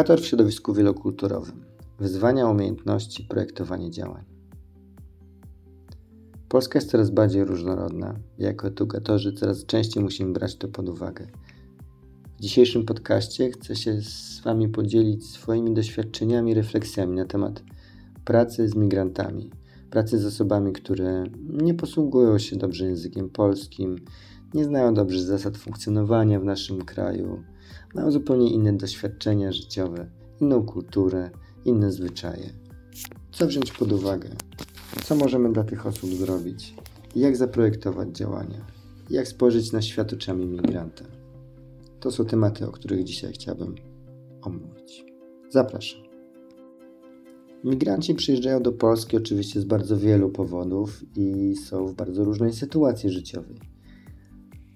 Edukator w środowisku wielokulturowym. Wyzwania umiejętności, projektowanie działań. Polska jest coraz bardziej różnorodna. Jako edukatorzy coraz częściej musimy brać to pod uwagę. W dzisiejszym podcaście chcę się z Wami podzielić swoimi doświadczeniami, refleksjami na temat pracy z migrantami, pracy z osobami, które nie posługują się dobrze językiem polskim, nie znają dobrze zasad funkcjonowania w naszym kraju, mają zupełnie inne doświadczenia życiowe, inną kulturę, inne zwyczaje. Co wziąć pod uwagę? Co możemy dla tych osób zrobić? Jak zaprojektować działania? Jak spojrzeć na świat oczami migranta? To są tematy, o których dzisiaj chciałbym omówić. Zapraszam. Migranci przyjeżdżają do Polski oczywiście z bardzo wielu powodów i są w bardzo różnej sytuacji życiowej.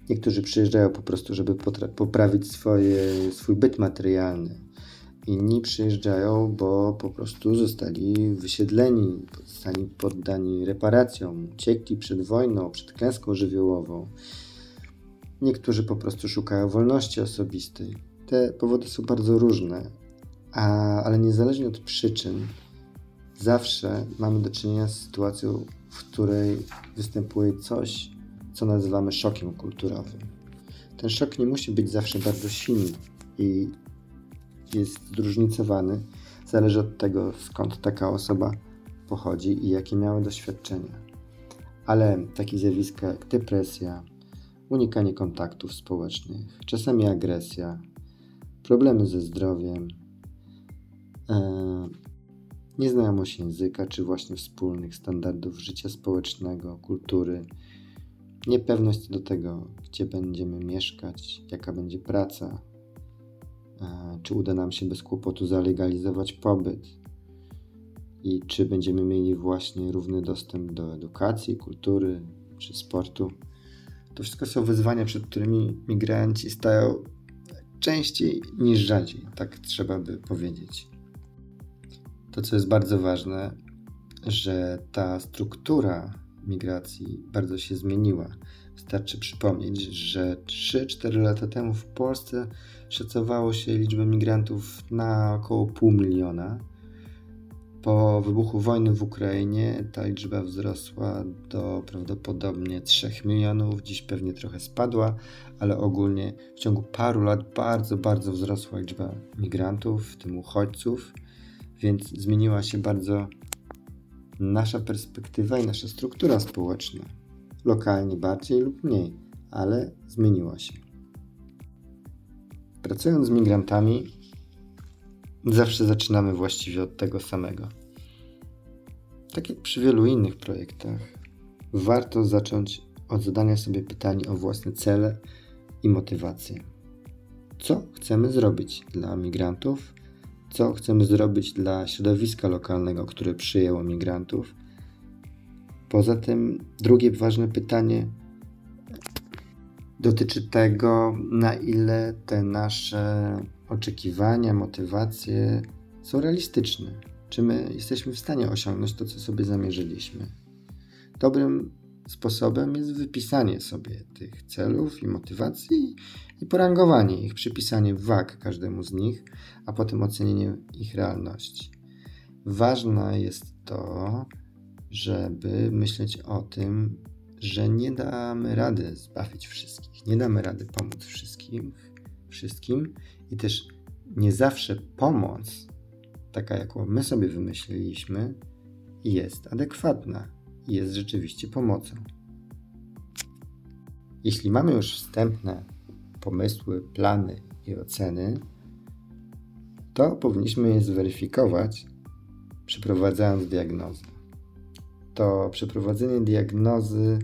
Niektórzy przyjeżdżają po prostu, żeby poprawić swoje, swój byt materialny. Inni przyjeżdżają, bo po prostu zostali wysiedleni, zostali poddani reparacjom, uciekli przed wojną, przed klęską żywiołową. Niektórzy po prostu szukają wolności osobistej. Te powody są bardzo różne, a, ale niezależnie od przyczyn, zawsze mamy do czynienia z sytuacją, w której występuje coś, co nazywamy szokiem kulturowym. Ten szok nie musi być zawsze bardzo silny i jest zróżnicowany. Zależy od tego, skąd taka osoba pochodzi i jakie miały doświadczenia. Ale takie zjawiska jak depresja, unikanie kontaktów społecznych, czasami agresja, problemy ze zdrowiem, e, nieznajomość języka, czy właśnie wspólnych standardów życia społecznego, kultury, niepewność do tego, gdzie będziemy mieszkać, jaka będzie praca, e, czy uda nam się bez kłopotu zalegalizować pobyt i czy będziemy mieli właśnie równy dostęp do edukacji, kultury czy sportu. To wszystko są wyzwania, przed którymi migranci stają częściej niż rzadziej, tak trzeba by powiedzieć. To, co jest bardzo ważne, że ta struktura migracji bardzo się zmieniła. Wystarczy przypomnieć, że 3-4 lata temu w Polsce szacowało się liczbę migrantów na około pół miliona. Po wybuchu wojny w Ukrainie ta liczba wzrosła do prawdopodobnie 3 milionów. Dziś pewnie trochę spadła, ale ogólnie w ciągu paru lat bardzo, bardzo wzrosła liczba migrantów, w tym uchodźców, więc zmieniła się bardzo nasza perspektywa i nasza struktura społeczna. Lokalnie bardziej lub mniej, ale zmieniła się. Pracując z migrantami, zawsze zaczynamy właściwie od tego samego. Tak jak przy wielu innych projektach, warto zacząć od zadania sobie pytania o własne cele i motywacje. Co chcemy zrobić dla migrantów co chcemy zrobić dla środowiska lokalnego, które przyjęło migrantów. Poza tym, drugie ważne pytanie dotyczy tego, na ile te nasze oczekiwania, motywacje są realistyczne. Czy my jesteśmy w stanie osiągnąć to, co sobie zamierzyliśmy? Dobrym sposobem jest wypisanie sobie tych celów i motywacji i porangowanie ich, przypisanie wag każdemu z nich, a potem ocenienie ich realności. Ważne jest to, żeby myśleć o tym, że nie damy rady zbawić wszystkich, nie damy rady pomóc wszystkim, wszystkim i też nie zawsze pomoc, taka jaką my sobie wymyśliliśmy, jest adekwatna jest rzeczywiście pomocą. Jeśli mamy już wstępne pomysły, plany i oceny, to powinniśmy je zweryfikować, przeprowadzając diagnozę. To przeprowadzenie diagnozy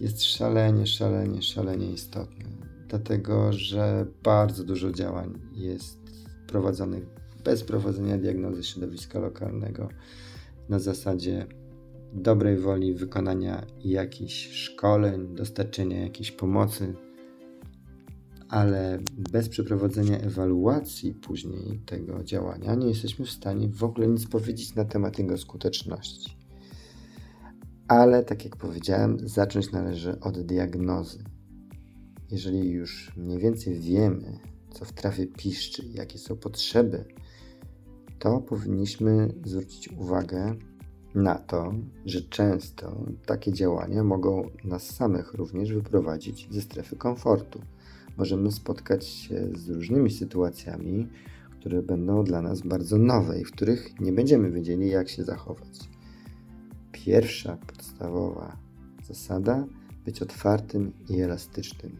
jest szalenie, szalenie, szalenie istotne, dlatego że bardzo dużo działań jest prowadzonych bez prowadzenia diagnozy środowiska lokalnego na zasadzie dobrej woli wykonania jakichś szkoleń, dostarczenia jakiejś pomocy ale bez przeprowadzenia ewaluacji później tego działania nie jesteśmy w stanie w ogóle nic powiedzieć na temat jego skuteczności. Ale tak jak powiedziałem, zacząć należy od diagnozy. Jeżeli już mniej więcej wiemy, co w trawie piszczy, jakie są potrzeby, to powinniśmy zwrócić uwagę na to, że często takie działania mogą nas samych również wyprowadzić ze strefy komfortu. Możemy spotkać się z różnymi sytuacjami, które będą dla nas bardzo nowe i w których nie będziemy wiedzieli, jak się zachować. Pierwsza podstawowa zasada być otwartym i elastycznym,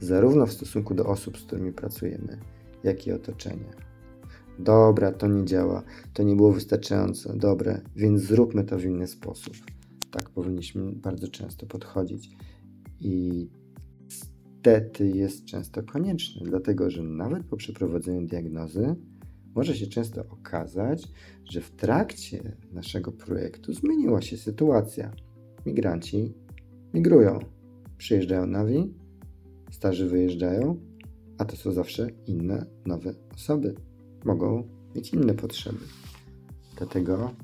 zarówno w stosunku do osób, z którymi pracujemy, jak i otoczenia. Dobra, to nie działa, to nie było wystarczająco dobre, więc zróbmy to w inny sposób. Tak powinniśmy bardzo często podchodzić. I niestety jest często konieczne, dlatego że nawet po przeprowadzeniu diagnozy może się często okazać, że w trakcie naszego projektu zmieniła się sytuacja. Migranci migrują, przyjeżdżają nowi, starzy wyjeżdżają, a to są zawsze inne, nowe osoby mogą mieć inne potrzeby. Dlatego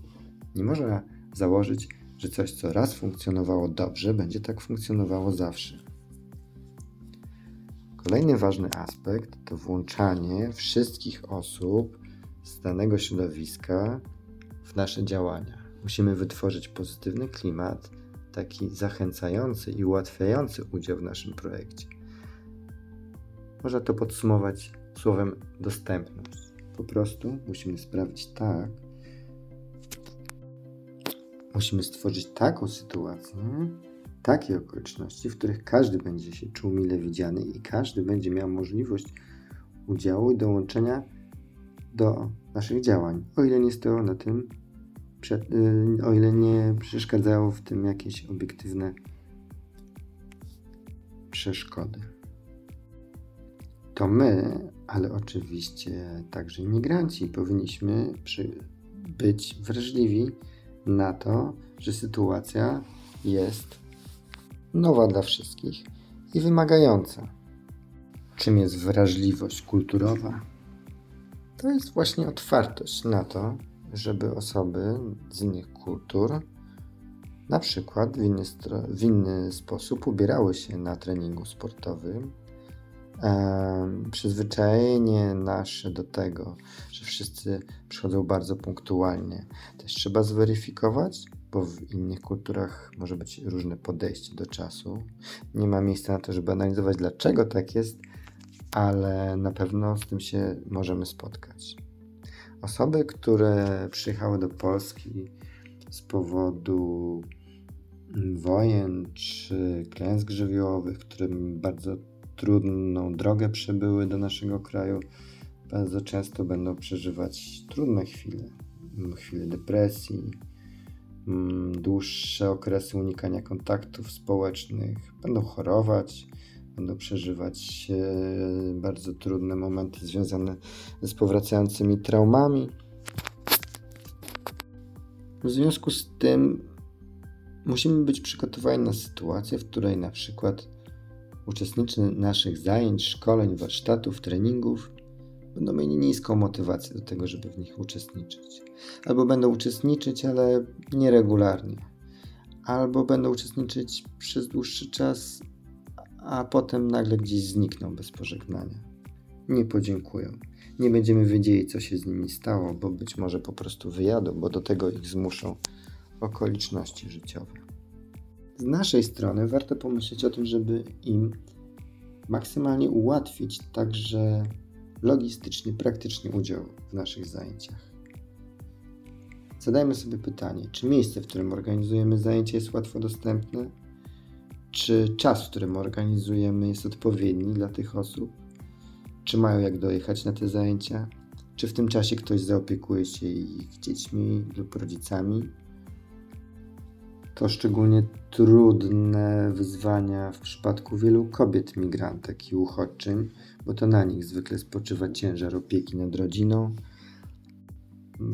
nie można założyć, że coś, co raz funkcjonowało dobrze, będzie tak funkcjonowało zawsze. Kolejny ważny aspekt to włączanie wszystkich osób z danego środowiska w nasze działania. Musimy wytworzyć pozytywny klimat, taki zachęcający i ułatwiający udział w naszym projekcie. Można to podsumować słowem dostępność. Po prostu musimy sprawić tak, musimy stworzyć taką sytuację, takie okoliczności, w których każdy będzie się czuł mile widziany i każdy będzie miał możliwość udziału i dołączenia do naszych działań, o ile nie stoją na tym, y, o ile nie przeszkadzają w tym jakieś obiektywne przeszkody. To my ale oczywiście także imigranci powinniśmy przy, być wrażliwi na to, że sytuacja jest nowa dla wszystkich i wymagająca. Czym jest wrażliwość kulturowa? To jest właśnie otwartość na to, żeby osoby z innych kultur na przykład w inny, w inny sposób ubierały się na treningu sportowym, przyzwyczajenie nasze do tego, że wszyscy przychodzą bardzo punktualnie, też trzeba zweryfikować, bo w innych kulturach może być różne podejście do czasu. Nie ma miejsca na to, żeby analizować, dlaczego tak jest, ale na pewno z tym się możemy spotkać. Osoby, które przyjechały do Polski z powodu wojen czy klęsk żywiołowych, którym bardzo trudną drogę przebyły do naszego kraju, bardzo często będą przeżywać trudne chwile, chwile depresji, mm, dłuższe okresy unikania kontaktów społecznych, będą chorować, będą przeżywać bardzo trudne momenty związane z powracającymi traumami. W związku z tym musimy być przygotowani na sytuację, w której na przykład uczestnicy naszych zajęć, szkoleń, warsztatów, treningów będą mieli niską motywację do tego, żeby w nich uczestniczyć. Albo będą uczestniczyć, ale nieregularnie. Albo będą uczestniczyć przez dłuższy czas, a potem nagle gdzieś znikną bez pożegnania. Nie podziękują. Nie będziemy wiedzieli, co się z nimi stało, bo być może po prostu wyjadą, bo do tego ich zmuszą okoliczności życiowe z naszej strony warto pomyśleć o tym, żeby im maksymalnie ułatwić także logistycznie, praktycznie udział w naszych zajęciach. Zadajmy sobie pytanie, czy miejsce, w którym organizujemy zajęcia jest łatwo dostępne? Czy czas, w którym organizujemy jest odpowiedni dla tych osób? Czy mają jak dojechać na te zajęcia? Czy w tym czasie ktoś zaopiekuje się ich dziećmi lub rodzicami? To szczególnie trudne wyzwania w przypadku wielu kobiet migrantek i uchodźczyń, bo to na nich zwykle spoczywa ciężar opieki nad rodziną,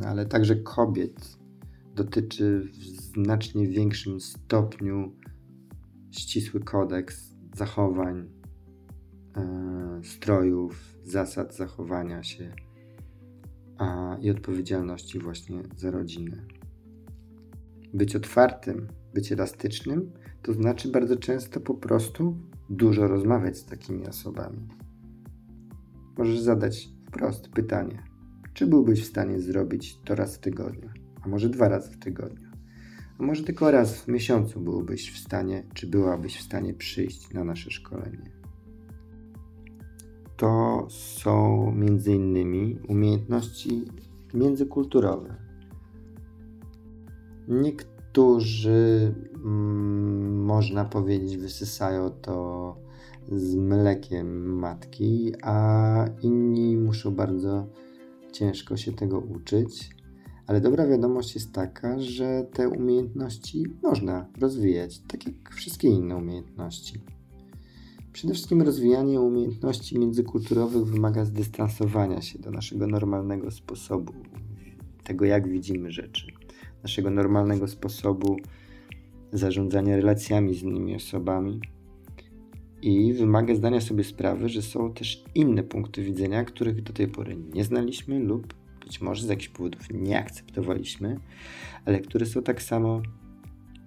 ale także kobiet dotyczy w znacznie większym stopniu ścisły kodeks zachowań, e, strojów, zasad zachowania się i odpowiedzialności właśnie za rodzinę. Być otwartym, być elastycznym, to znaczy bardzo często po prostu dużo rozmawiać z takimi osobami. możesz zadać wprost pytanie: czy byłbyś w stanie zrobić to raz w tygodniu, a może dwa razy w tygodniu? A może tylko raz w miesiącu byłbyś w stanie, czy byłabyś w stanie przyjść na nasze szkolenie? To są między innymi umiejętności międzykulturowe. Niektórzy, mm, można powiedzieć, wysysają to z mlekiem matki, a inni muszą bardzo ciężko się tego uczyć. Ale dobra wiadomość jest taka, że te umiejętności można rozwijać, tak jak wszystkie inne umiejętności. Przede wszystkim rozwijanie umiejętności międzykulturowych wymaga zdystansowania się do naszego normalnego sposobu, tego jak widzimy rzeczy, naszego normalnego sposobu zarządzania relacjami z innymi osobami. I wymaga zdania sobie sprawy, że są też inne punkty widzenia, których do tej pory nie znaliśmy lub być może z jakichś powodów nie akceptowaliśmy, ale które są tak samo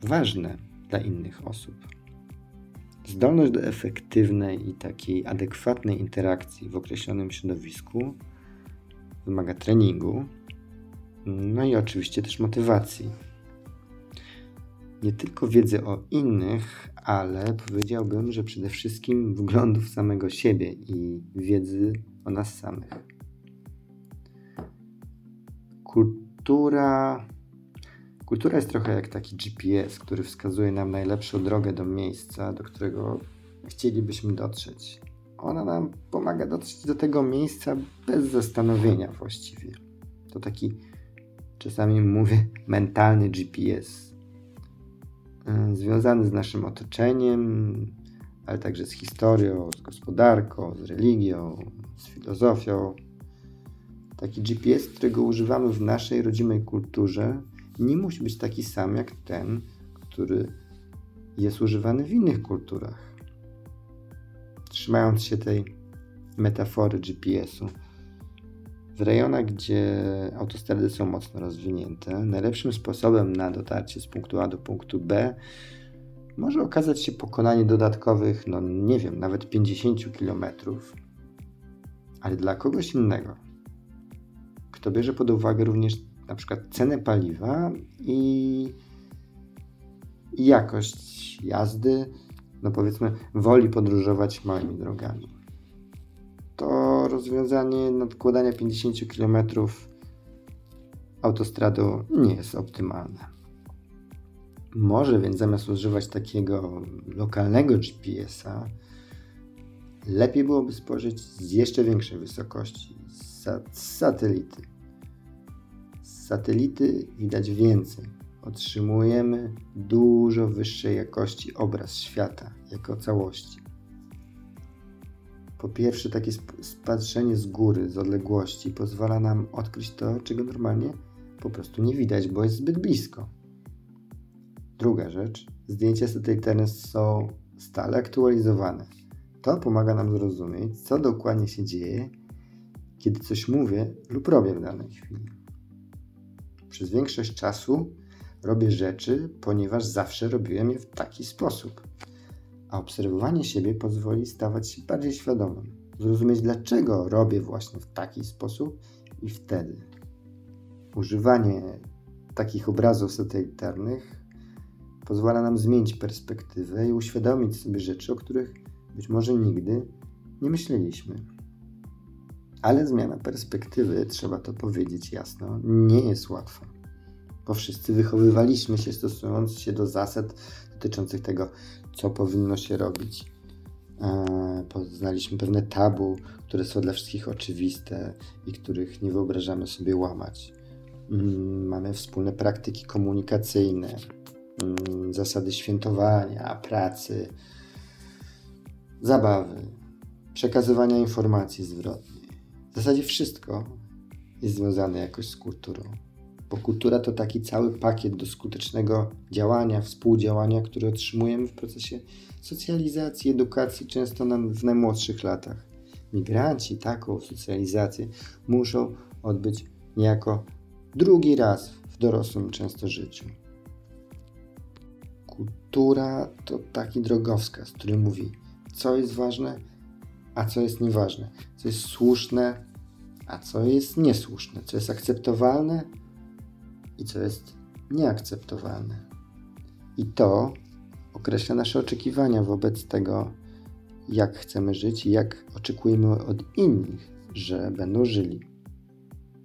ważne dla innych osób. Zdolność do efektywnej i takiej adekwatnej interakcji w określonym środowisku wymaga treningu, no i oczywiście też motywacji. Nie tylko wiedzy o innych, ale powiedziałbym, że przede wszystkim wglądów samego siebie i wiedzy o nas samych. Kultura. Kultura jest trochę jak taki GPS, który wskazuje nam najlepszą drogę do miejsca, do którego chcielibyśmy dotrzeć. Ona nam pomaga dotrzeć do tego miejsca bez zastanowienia właściwie. To taki, czasami mówię, mentalny GPS. Y, związany z naszym otoczeniem, ale także z historią, z gospodarką, z religią, z filozofią. Taki GPS, którego używamy w naszej rodzimej kulturze, nie musi być taki sam jak ten, który jest używany w innych kulturach. Trzymając się tej metafory GPS-u, w rejonach, gdzie autostrady są mocno rozwinięte, najlepszym sposobem na dotarcie z punktu A do punktu B może okazać się pokonanie dodatkowych, no nie wiem, nawet 50 km, ale dla kogoś innego to bierze pod uwagę również na przykład cenę paliwa i jakość jazdy, no powiedzmy, woli podróżować małymi drogami. To rozwiązanie nadkładania 50 km autostradą nie jest optymalne. Może więc zamiast używać takiego lokalnego GPS-a, lepiej byłoby spojrzeć z jeszcze większej wysokości, z satelity satelity widać więcej. Otrzymujemy dużo wyższej jakości obraz świata jako całości. Po pierwsze, takie spatrzenie z góry, z odległości pozwala nam odkryć to, czego normalnie po prostu nie widać, bo jest zbyt blisko. Druga rzecz, zdjęcia satelitarne są stale aktualizowane. To pomaga nam zrozumieć, co dokładnie się dzieje, kiedy coś mówię lub robię w danej chwili. Przez większość czasu robię rzeczy, ponieważ zawsze robiłem je w taki sposób. A obserwowanie siebie pozwoli stawać się bardziej świadomym, zrozumieć dlaczego robię właśnie w taki sposób i wtedy. Używanie takich obrazów satelitarnych pozwala nam zmienić perspektywę i uświadomić sobie rzeczy, o których być może nigdy nie myśleliśmy. Ale zmiana perspektywy, trzeba to powiedzieć jasno, nie jest łatwa. Bo wszyscy wychowywaliśmy się stosując się do zasad dotyczących tego, co powinno się robić. E, poznaliśmy pewne tabu, które są dla wszystkich oczywiste i których nie wyobrażamy sobie łamać. Mm, mamy wspólne praktyki komunikacyjne, mm, zasady świętowania, pracy, zabawy, przekazywania informacji zwrotnie. W zasadzie wszystko jest związane jakoś z kulturą. Bo kultura to taki cały pakiet do skutecznego działania, współdziałania, który otrzymujemy w procesie socjalizacji, edukacji, często na, w najmłodszych latach. Migranci taką socjalizację muszą odbyć niejako drugi raz w dorosłym często życiu. Kultura to taki drogowskaz, który mówi, co jest ważne, a co jest nieważne, co jest słuszne, a co jest niesłuszne, co jest akceptowalne i co jest nieakceptowalne. I to określa nasze oczekiwania wobec tego, jak chcemy żyć i jak oczekujemy od innych, że będą żyli.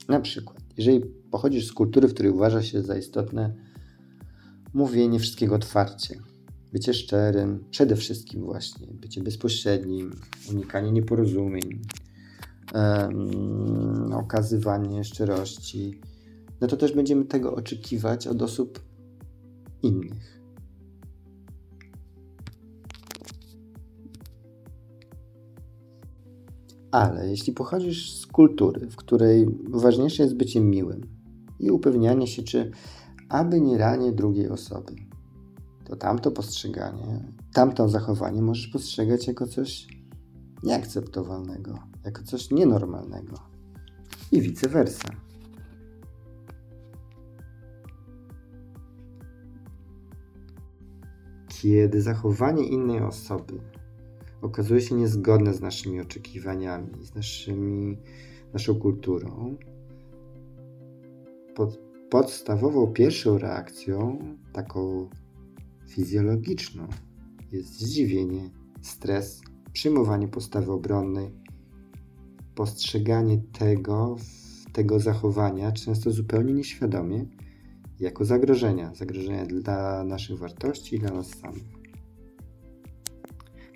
Na przykład, jeżeli pochodzisz z kultury, w której uważa się za istotne mówienie wszystkiego otwarcie, bycie szczerym, przede wszystkim właśnie, bycie bezpośrednim, unikanie nieporozumień, um, okazywanie szczerości, no to też będziemy tego oczekiwać od osób innych. Ale jeśli pochodzisz z kultury, w której ważniejsze jest bycie miłym i upewnianie się, czy aby nie ranie drugiej osoby, to tamto postrzeganie, tamto zachowanie możesz postrzegać jako coś nieakceptowalnego, jako coś nienormalnego i vice versa. Kiedy zachowanie innej osoby okazuje się niezgodne z naszymi oczekiwaniami, z naszymi, naszą kulturą, pod, podstawową pierwszą reakcją, taką fizjologiczną, jest zdziwienie, stres, przyjmowanie postawy obronnej, postrzeganie tego, tego zachowania, często zupełnie nieświadomie, jako zagrożenia. Zagrożenia dla naszych wartości i dla nas samych.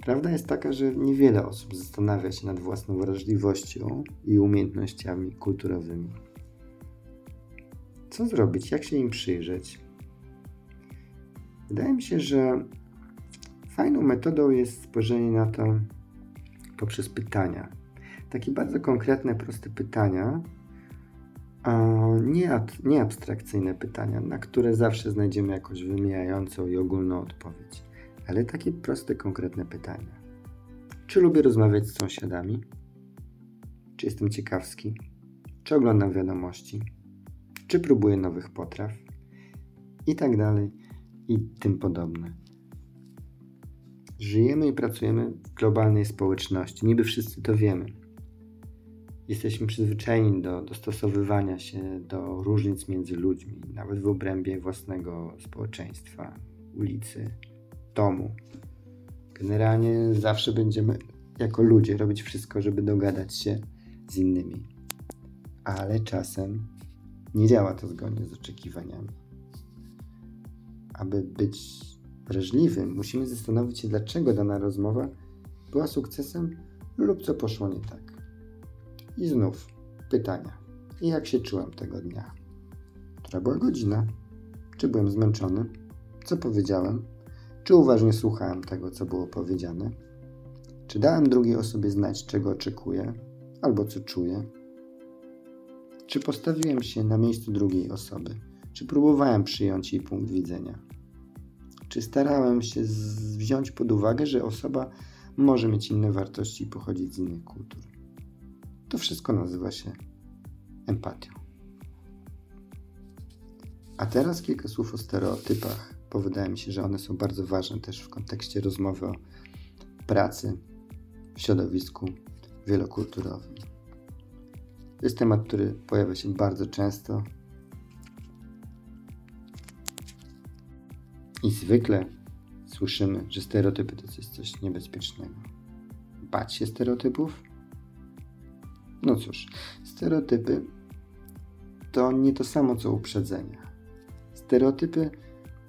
Prawda jest taka, że niewiele osób zastanawia się nad własną wrażliwością i umiejętnościami kulturowymi. Co zrobić? Jak się im przyjrzeć? Wydaje mi się, że fajną metodą jest spojrzenie na to poprzez pytania. Takie bardzo konkretne, proste pytania, nie, nie abstrakcyjne pytania, na które zawsze znajdziemy jakąś wymijającą i ogólną odpowiedź ale takie proste, konkretne pytania. Czy lubię rozmawiać z sąsiadami? Czy jestem ciekawski? Czy oglądam wiadomości? Czy próbuję nowych potraw? I tak dalej, i tym podobne. Żyjemy i pracujemy w globalnej społeczności. Niby wszyscy to wiemy. Jesteśmy przyzwyczajeni do dostosowywania się do różnic między ludźmi, nawet w obrębie własnego społeczeństwa, ulicy, domu. Generalnie zawsze będziemy jako ludzie robić wszystko, żeby dogadać się z innymi. Ale czasem nie działa to zgodnie z oczekiwaniami. Aby być wrażliwym, musimy zastanowić się, dlaczego dana rozmowa była sukcesem lub co poszło nie tak. I znów pytania. I jak się czułem tego dnia? Która była godzina? Czy byłem zmęczony? Co powiedziałem? Czy uważnie słuchałem tego, co było powiedziane? Czy dałem drugiej osobie znać, czego oczekuję albo co czuję? Czy postawiłem się na miejscu drugiej osoby? Czy próbowałem przyjąć jej punkt widzenia? Czy starałem się wziąć pod uwagę, że osoba może mieć inne wartości i pochodzić z innych kultur? To wszystko nazywa się empatią. A teraz kilka słów o stereotypach bo wydaje mi się, że one są bardzo ważne też w kontekście rozmowy o pracy w środowisku wielokulturowym. To jest temat, który pojawia się bardzo często i zwykle słyszymy, że stereotypy to jest coś niebezpiecznego. Bać się stereotypów? No cóż, stereotypy to nie to samo co uprzedzenia. Stereotypy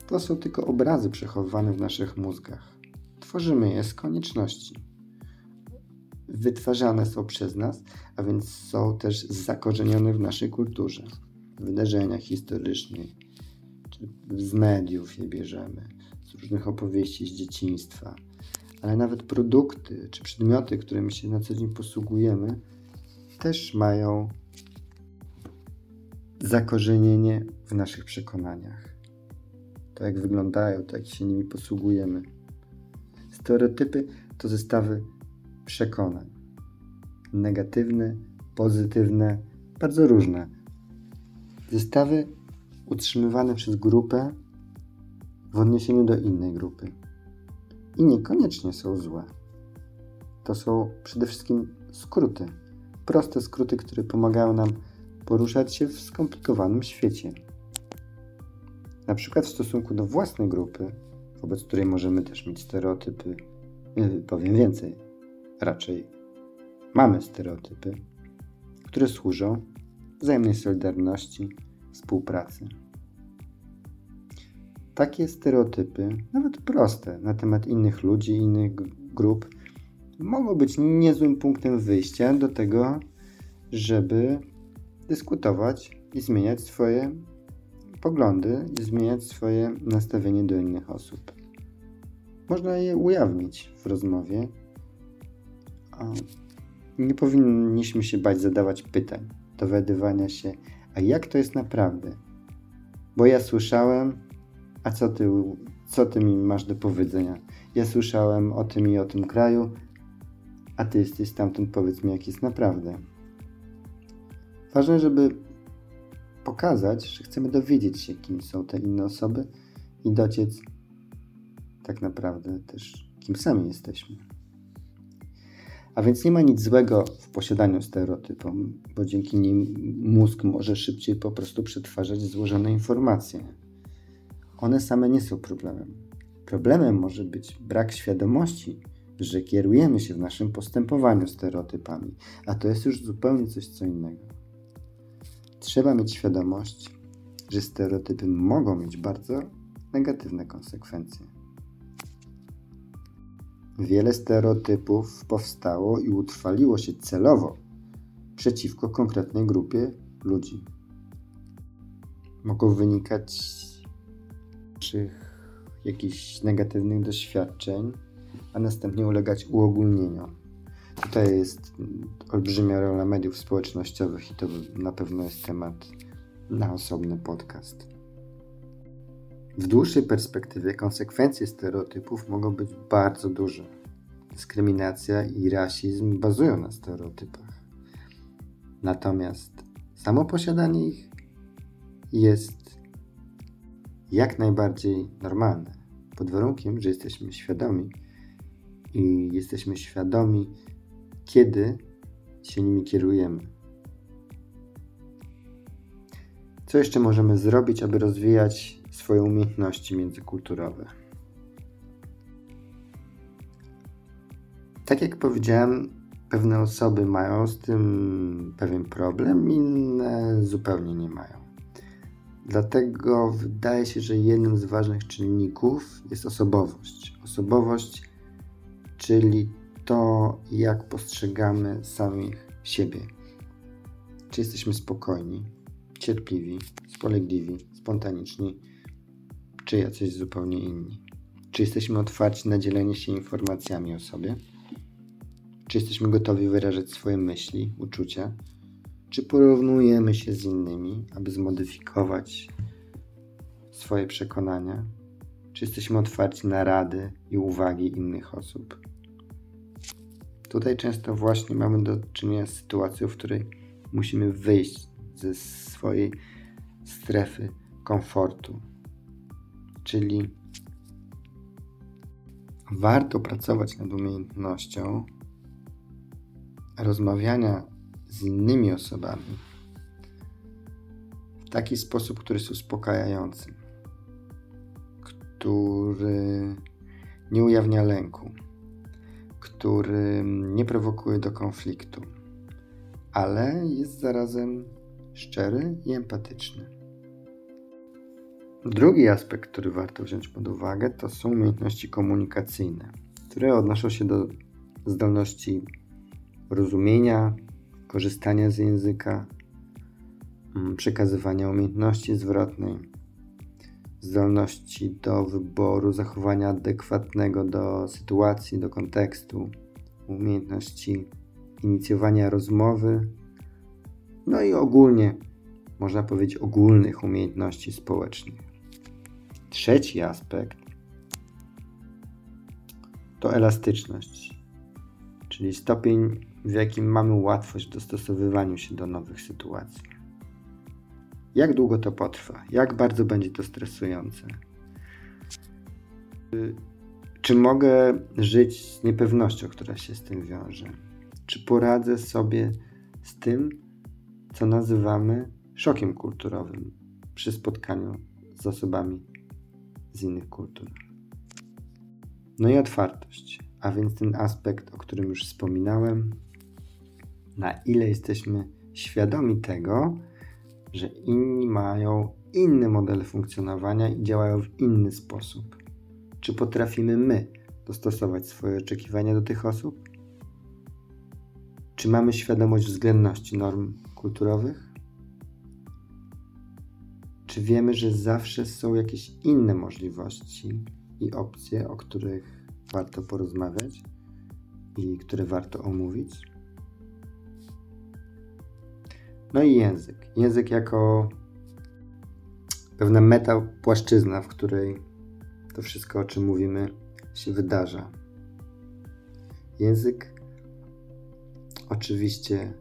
to są tylko obrazy przechowywane w naszych mózgach. Tworzymy je z konieczności. Wytwarzane są przez nas, a więc są też zakorzenione w naszej kulturze, w wydarzeniach historycznych, czy z mediów je bierzemy, z różnych opowieści z dzieciństwa, ale nawet produkty czy przedmioty, którymi się na co dzień posługujemy, też mają zakorzenienie w naszych przekonaniach to jak wyglądają, to jak się nimi posługujemy. Stereotypy to zestawy przekonań. Negatywne, pozytywne, bardzo różne. Zestawy utrzymywane przez grupę w odniesieniu do innej grupy. I niekoniecznie są złe. to są przede wszystkim skróty. Proste skróty, które pomagają nam poruszać się w skomplikowanym świecie. Na przykład w stosunku do własnej grupy, wobec której możemy też mieć stereotypy, powiem więcej, raczej mamy stereotypy, które służą wzajemnej solidarności, współpracy. Takie stereotypy, nawet proste, na temat innych ludzi, innych grup, mogą być niezłym punktem wyjścia do tego, żeby dyskutować i zmieniać swoje poglądy, i zmieniać swoje nastawienie do innych osób. Można je ujawnić w rozmowie. Nie powinniśmy się bać zadawać pytań, dowiadywania się, a jak to jest naprawdę? Bo ja słyszałem, a co ty, co ty mi masz do powiedzenia? Ja słyszałem o tym i o tym kraju, a ty jesteś stamtąd, powiedz mi, jak jest naprawdę. Ważne, żeby pokazać, że chcemy dowiedzieć się, kim są te inne osoby i dociec tak naprawdę też, kim sami jesteśmy. A więc nie ma nic złego w posiadaniu stereotypów, bo dzięki nim mózg może szybciej po prostu przetwarzać złożone informacje. One same nie są problemem. Problemem może być brak świadomości, że kierujemy się w naszym postępowaniu stereotypami, a to jest już zupełnie coś co innego. Trzeba mieć świadomość, że stereotypy mogą mieć bardzo negatywne konsekwencje. Wiele stereotypów powstało i utrwaliło się celowo przeciwko konkretnej grupie ludzi. Mogą wynikać z jakichś negatywnych doświadczeń, a następnie ulegać uogólnieniom. Tutaj jest olbrzymia rola mediów społecznościowych i to na pewno jest temat na osobny podcast. W dłuższej perspektywie konsekwencje stereotypów mogą być bardzo duże. Dyskryminacja i rasizm bazują na stereotypach. Natomiast samo posiadanie ich jest jak najbardziej normalne, pod warunkiem, że jesteśmy świadomi i jesteśmy świadomi, kiedy się nimi kierujemy. Co jeszcze możemy zrobić, aby rozwijać swoje umiejętności międzykulturowe? Tak jak powiedziałem, pewne osoby mają z tym pewien problem, inne zupełnie nie mają. Dlatego wydaje się, że jednym z ważnych czynników jest osobowość. Osobowość, czyli to, jak postrzegamy samych siebie. Czy jesteśmy spokojni, cierpliwi, spolegliwi, spontaniczni, czy jacyś zupełnie inni? Czy jesteśmy otwarci na dzielenie się informacjami o sobie? Czy jesteśmy gotowi wyrażać swoje myśli, uczucia? Czy porównujemy się z innymi, aby zmodyfikować swoje przekonania? Czy jesteśmy otwarci na rady i uwagi innych osób? Tutaj często właśnie mamy do czynienia z sytuacją, w której musimy wyjść ze swojej strefy komfortu. Czyli warto pracować nad umiejętnością rozmawiania z innymi osobami w taki sposób, który jest uspokajający, który nie ujawnia lęku który nie prowokuje do konfliktu, ale jest zarazem szczery i empatyczny. Drugi aspekt, który warto wziąć pod uwagę, to są umiejętności komunikacyjne, które odnoszą się do zdolności rozumienia, korzystania z języka, mm, przekazywania umiejętności zwrotnej, zdolności do wyboru zachowania adekwatnego do sytuacji, do kontekstu, umiejętności inicjowania rozmowy, no i ogólnie, można powiedzieć, ogólnych umiejętności społecznych. Trzeci aspekt to elastyczność, czyli stopień, w jakim mamy łatwość w dostosowywaniu się do nowych sytuacji. Jak długo to potrwa? Jak bardzo będzie to stresujące? Czy mogę żyć z niepewnością, która się z tym wiąże? Czy poradzę sobie z tym, co nazywamy szokiem kulturowym przy spotkaniu z osobami z innych kultur? No i otwartość, a więc ten aspekt, o którym już wspominałem, na ile jesteśmy świadomi tego, że inni mają inny model funkcjonowania i działają w inny sposób. Czy potrafimy my dostosować swoje oczekiwania do tych osób? Czy mamy świadomość względności norm kulturowych? Czy wiemy, że zawsze są jakieś inne możliwości i opcje, o których warto porozmawiać i które warto omówić? No i język. Język jako pewna metapłaszczyzna, w której to wszystko, o czym mówimy, się wydarza. Język oczywiście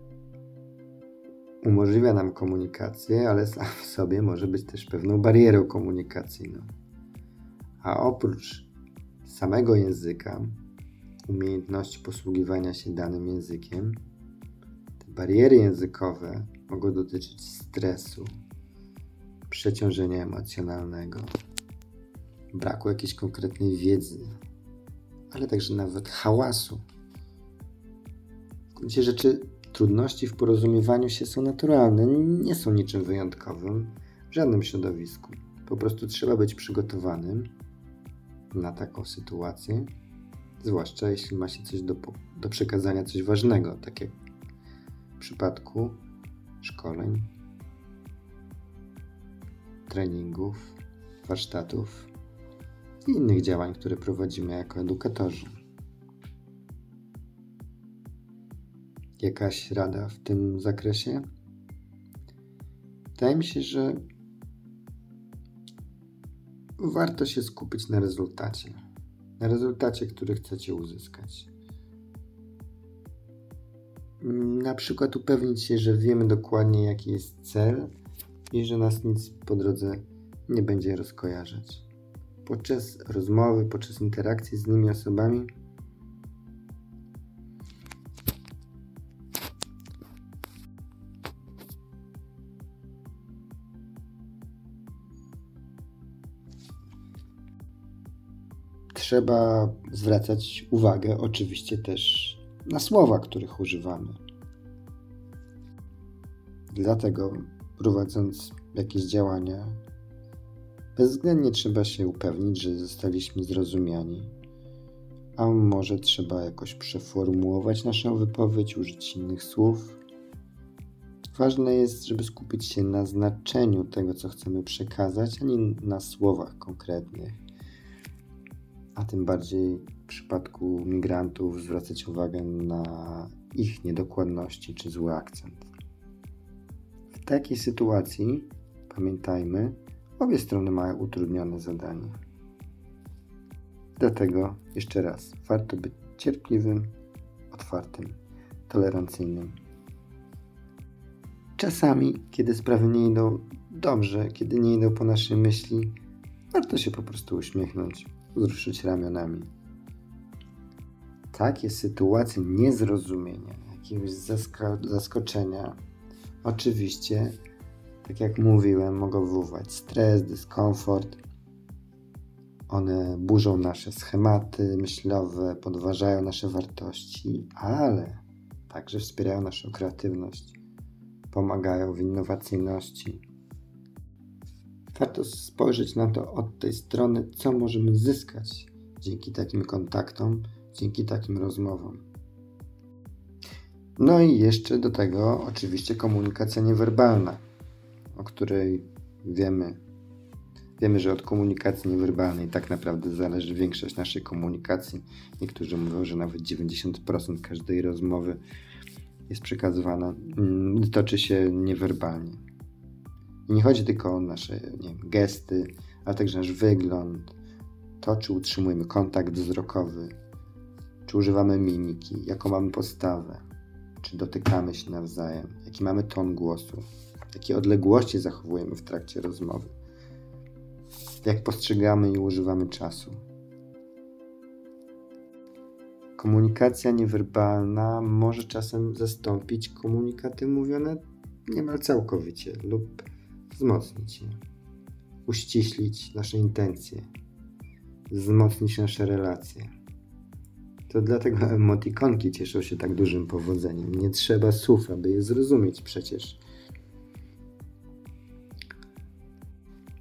umożliwia nam komunikację, ale sam w sobie może być też pewną barierą komunikacyjną. A oprócz samego języka, umiejętności posługiwania się danym językiem, te bariery językowe mogą dotyczyć stresu, przeciążenia emocjonalnego, braku jakiejś konkretnej wiedzy, ale także nawet hałasu. W gruncie rzeczy trudności w porozumiewaniu się są naturalne, nie są niczym wyjątkowym w żadnym środowisku. Po prostu trzeba być przygotowanym na taką sytuację, zwłaszcza jeśli ma się coś do, do przekazania, coś ważnego, tak jak w przypadku szkoleń, treningów, warsztatów i innych działań, które prowadzimy jako edukatorzy. Jakaś rada w tym zakresie? Wydaje mi się, że warto się skupić na rezultacie. Na rezultacie, który chcecie uzyskać. Na przykład upewnić się, że wiemy dokładnie, jaki jest cel i że nas nic po drodze nie będzie rozkojarzać. Podczas rozmowy, podczas interakcji z innymi osobami trzeba zwracać uwagę oczywiście też na słowa, których używamy. Dlatego prowadząc jakieś działania, bezwzględnie trzeba się upewnić, że zostaliśmy zrozumiani. A może trzeba jakoś przeformułować naszą wypowiedź, użyć innych słów. Ważne jest, żeby skupić się na znaczeniu tego, co chcemy przekazać, a nie na słowach konkretnych. A tym bardziej w przypadku migrantów zwracać uwagę na ich niedokładności czy zły akcent. W takiej sytuacji, pamiętajmy, obie strony mają utrudnione zadanie. Dlatego jeszcze raz, warto być cierpliwym, otwartym, tolerancyjnym. Czasami, kiedy sprawy nie idą dobrze, kiedy nie idą po naszej myśli, warto się po prostu uśmiechnąć, wzruszyć ramionami. Takie sytuacje niezrozumienia, jakiegoś zaskoczenia, Oczywiście, tak jak mówiłem, mogą wywoływać stres, dyskomfort. One burzą nasze schematy myślowe, podważają nasze wartości, ale także wspierają naszą kreatywność, pomagają w innowacyjności. Warto spojrzeć na to od tej strony, co możemy zyskać dzięki takim kontaktom, dzięki takim rozmowom. No i jeszcze do tego oczywiście komunikacja niewerbalna, o której wiemy. Wiemy, że od komunikacji niewerbalnej tak naprawdę zależy większość naszej komunikacji. Niektórzy mówią, że nawet 90% każdej rozmowy jest przekazywana, mm, toczy się niewerbalnie. I nie chodzi tylko o nasze wiem, gesty, ale także nasz wygląd, to czy utrzymujemy kontakt wzrokowy, czy używamy mimiki, jaką mamy postawę? Czy dotykamy się nawzajem, jaki mamy ton głosu, jakie odległości zachowujemy w trakcie rozmowy, jak postrzegamy i używamy czasu. Komunikacja niewerbalna może czasem zastąpić komunikaty mówione niemal całkowicie lub wzmocnić je, uściślić nasze intencje, wzmocnić nasze relacje. To dlatego emotikonki cieszą się tak dużym powodzeniem. Nie trzeba słów, aby je zrozumieć przecież.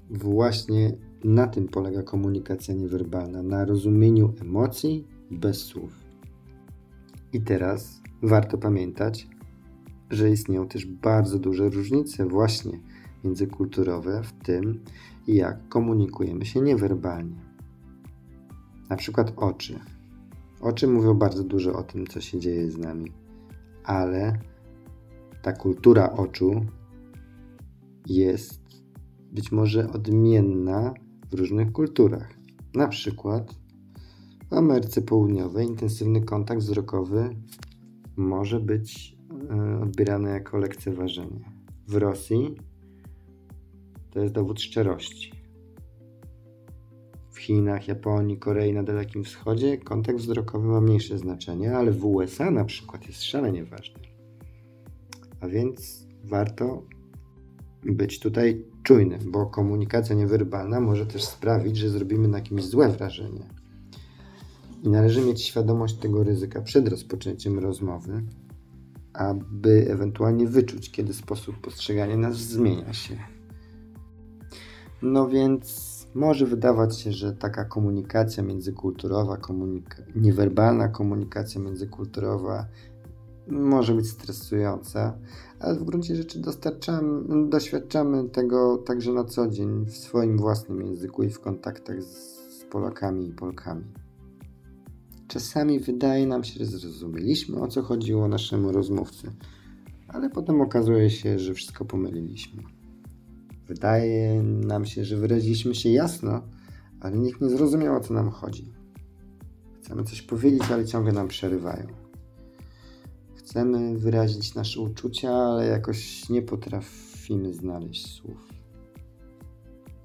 Właśnie na tym polega komunikacja niewerbalna, na rozumieniu emocji bez słów. I teraz warto pamiętać, że istnieją też bardzo duże różnice właśnie międzykulturowe w tym, jak komunikujemy się niewerbalnie. Na przykład oczy. Oczy mówią bardzo dużo o tym, co się dzieje z nami, ale ta kultura oczu jest być może odmienna w różnych kulturach. Na przykład w Ameryce Południowej intensywny kontakt wzrokowy może być e, odbierany jako lekceważenie. W Rosji to jest dowód szczerości. Chinach, Japonii, Korei, na Dalekim Wschodzie kontakt wzrokowy ma mniejsze znaczenie, ale w USA na przykład jest szalenie ważny. A więc warto być tutaj czujnym, bo komunikacja niewerbalna może też sprawić, że zrobimy na kimś złe wrażenie. I należy mieć świadomość tego ryzyka przed rozpoczęciem rozmowy, aby ewentualnie wyczuć, kiedy sposób postrzegania nas zmienia się. No więc może wydawać się, że taka komunikacja międzykulturowa, komunika niewerbalna komunikacja międzykulturowa może być stresująca, ale w gruncie rzeczy doświadczamy tego także na co dzień w swoim własnym języku i w kontaktach z Polakami i Polkami. Czasami wydaje nam się, że zrozumieliśmy o co chodziło naszemu rozmówcy, ale potem okazuje się, że wszystko pomyliliśmy. Wydaje nam się, że wyraziliśmy się jasno, ale nikt nie zrozumiał o co nam chodzi. Chcemy coś powiedzieć, ale ciągle nam przerywają. Chcemy wyrazić nasze uczucia, ale jakoś nie potrafimy znaleźć słów.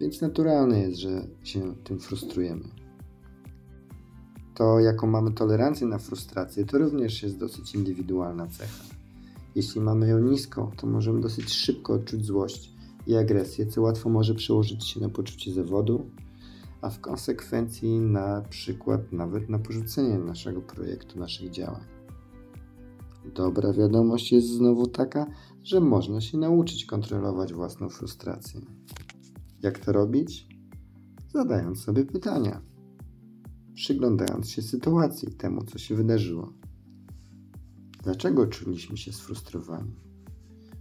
Więc naturalne jest, że się tym frustrujemy. To, jaką mamy tolerancję na frustrację, to również jest dosyć indywidualna cecha. Jeśli mamy ją niską, to możemy dosyć szybko odczuć złość i agresję, co łatwo może przełożyć się na poczucie zawodu, a w konsekwencji na przykład nawet na porzucenie naszego projektu, naszych działań. Dobra wiadomość jest znowu taka, że można się nauczyć kontrolować własną frustrację. Jak to robić? Zadając sobie pytania, przyglądając się sytuacji, temu, co się wydarzyło. Dlaczego czuliśmy się sfrustrowani?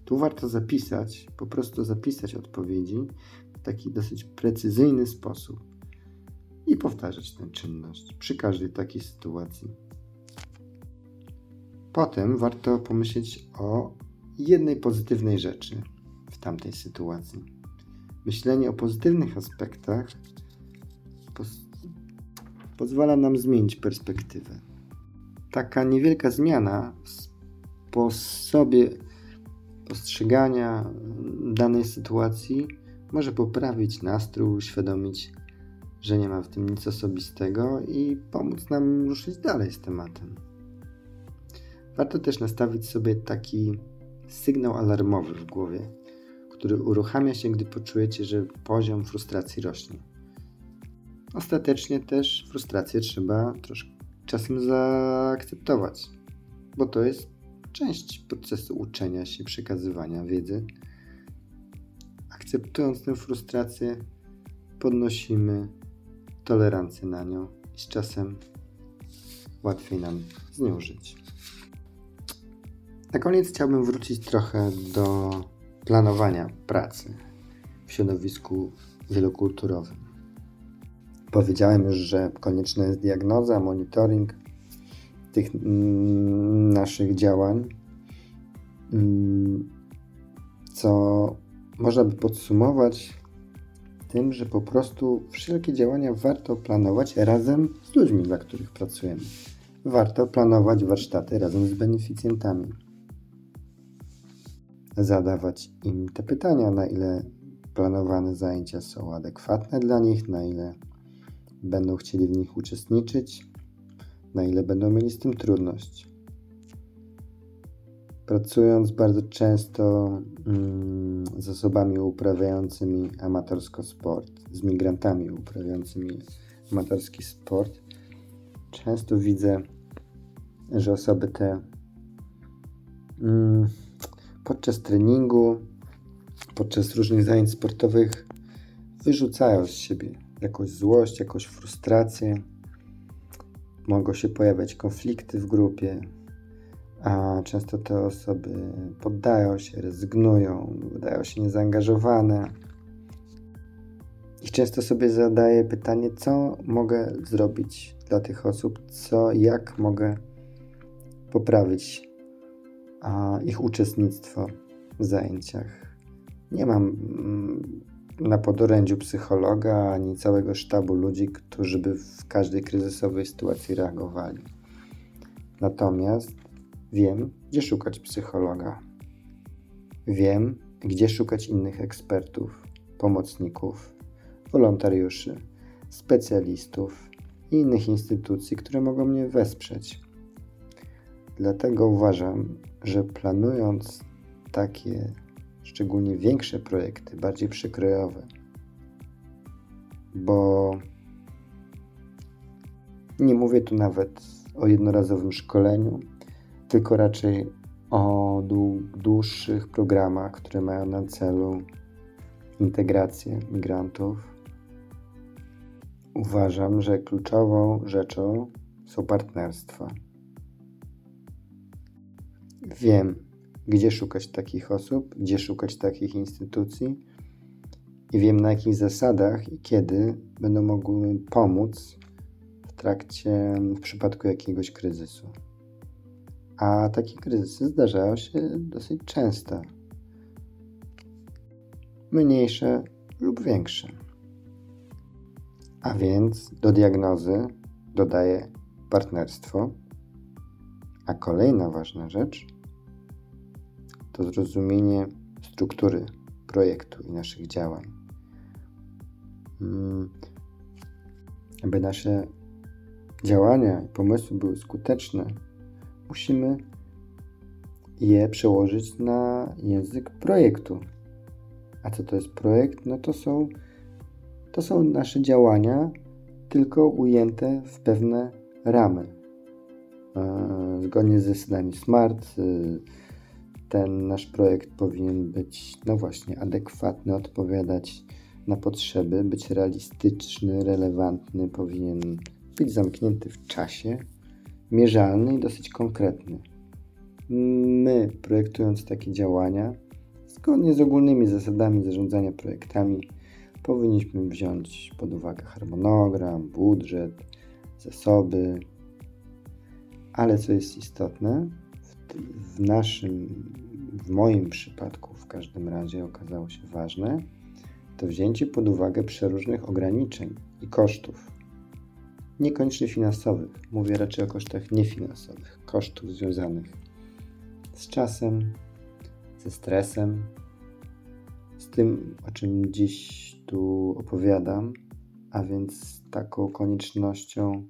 Tu warto zapisać, po prostu zapisać odpowiedzi w taki dosyć precyzyjny sposób i powtarzać tę czynność przy każdej takiej sytuacji. Potem warto pomyśleć o jednej pozytywnej rzeczy w tamtej sytuacji. Myślenie o pozytywnych aspektach pozwala nam zmienić perspektywę. Taka niewielka zmiana w sposobie postrzegania danej sytuacji może poprawić nastrój, uświadomić, że nie ma w tym nic osobistego i pomóc nam ruszyć dalej z tematem. Warto też nastawić sobie taki sygnał alarmowy w głowie, który uruchamia się, gdy poczujecie, że poziom frustracji rośnie. Ostatecznie też frustrację trzeba troszkę czasem zaakceptować, bo to jest część procesu uczenia się, przekazywania wiedzy. Akceptując tę frustrację, podnosimy tolerancję na nią i z czasem łatwiej nam z nią żyć. Na koniec chciałbym wrócić trochę do planowania pracy w środowisku wielokulturowym. Powiedziałem już, że konieczna jest diagnoza, monitoring tych mm, naszych działań, mm, co można by podsumować tym, że po prostu wszelkie działania warto planować razem z ludźmi, dla których pracujemy. Warto planować warsztaty razem z beneficjentami. Zadawać im te pytania, na ile planowane zajęcia są adekwatne dla nich, na ile będą chcieli w nich uczestniczyć, na ile będą mieli z tym trudność. Pracując bardzo często mm, z osobami uprawiającymi amatorsko sport, z migrantami uprawiającymi amatorski sport, często widzę, że osoby te mm, podczas treningu, podczas różnych zajęć sportowych wyrzucają z siebie jakąś złość, jakąś frustrację. Mogą się pojawiać konflikty w grupie, a często te osoby poddają się, rezygnują, wydają się niezaangażowane. I często sobie zadaję pytanie, co mogę zrobić dla tych osób, co, jak mogę poprawić a, ich uczestnictwo w zajęciach. Nie mam mm, na podorędziu psychologa ani całego sztabu ludzi, którzy by w każdej kryzysowej sytuacji reagowali. Natomiast wiem, gdzie szukać psychologa. Wiem, gdzie szukać innych ekspertów, pomocników, wolontariuszy, specjalistów i innych instytucji, które mogą mnie wesprzeć. Dlatego uważam, że planując takie szczególnie większe projekty, bardziej przykrojowe, bo nie mówię tu nawet o jednorazowym szkoleniu, tylko raczej o dłuższych programach, które mają na celu integrację migrantów. Uważam, że kluczową rzeczą są partnerstwa. Wiem, gdzie szukać takich osób, gdzie szukać takich instytucji i wiem na jakich zasadach i kiedy będą mogły pomóc w trakcie, w przypadku jakiegoś kryzysu. A takie kryzysy zdarzają się dosyć często. Mniejsze lub większe. A więc do diagnozy dodaję partnerstwo. A kolejna ważna rzecz to zrozumienie struktury projektu i naszych działań. Mm, aby nasze działania i pomysły były skuteczne, musimy je przełożyć na język projektu. A co to jest projekt? No to są, to są nasze działania, tylko ujęte w pewne ramy. E, zgodnie ze zasadami SMART, ten nasz projekt powinien być, no właśnie, adekwatny, odpowiadać na potrzeby, być realistyczny, relevantny, powinien być zamknięty w czasie, mierzalny i dosyć konkretny. My, projektując takie działania, zgodnie z ogólnymi zasadami zarządzania projektami, powinniśmy wziąć pod uwagę harmonogram, budżet, zasoby, ale co jest istotne, w naszym, w moim przypadku w każdym razie okazało się ważne, to wzięcie pod uwagę przeróżnych ograniczeń i kosztów. Niekoniecznie finansowych, mówię raczej o kosztach niefinansowych, kosztów związanych z czasem, ze stresem, z tym, o czym dziś tu opowiadam, a więc taką koniecznością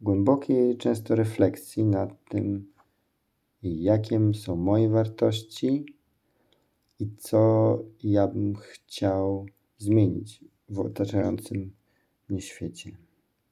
głębokiej często refleksji nad tym, jakie są moje wartości i co ja bym chciał zmienić w otaczającym mnie świecie.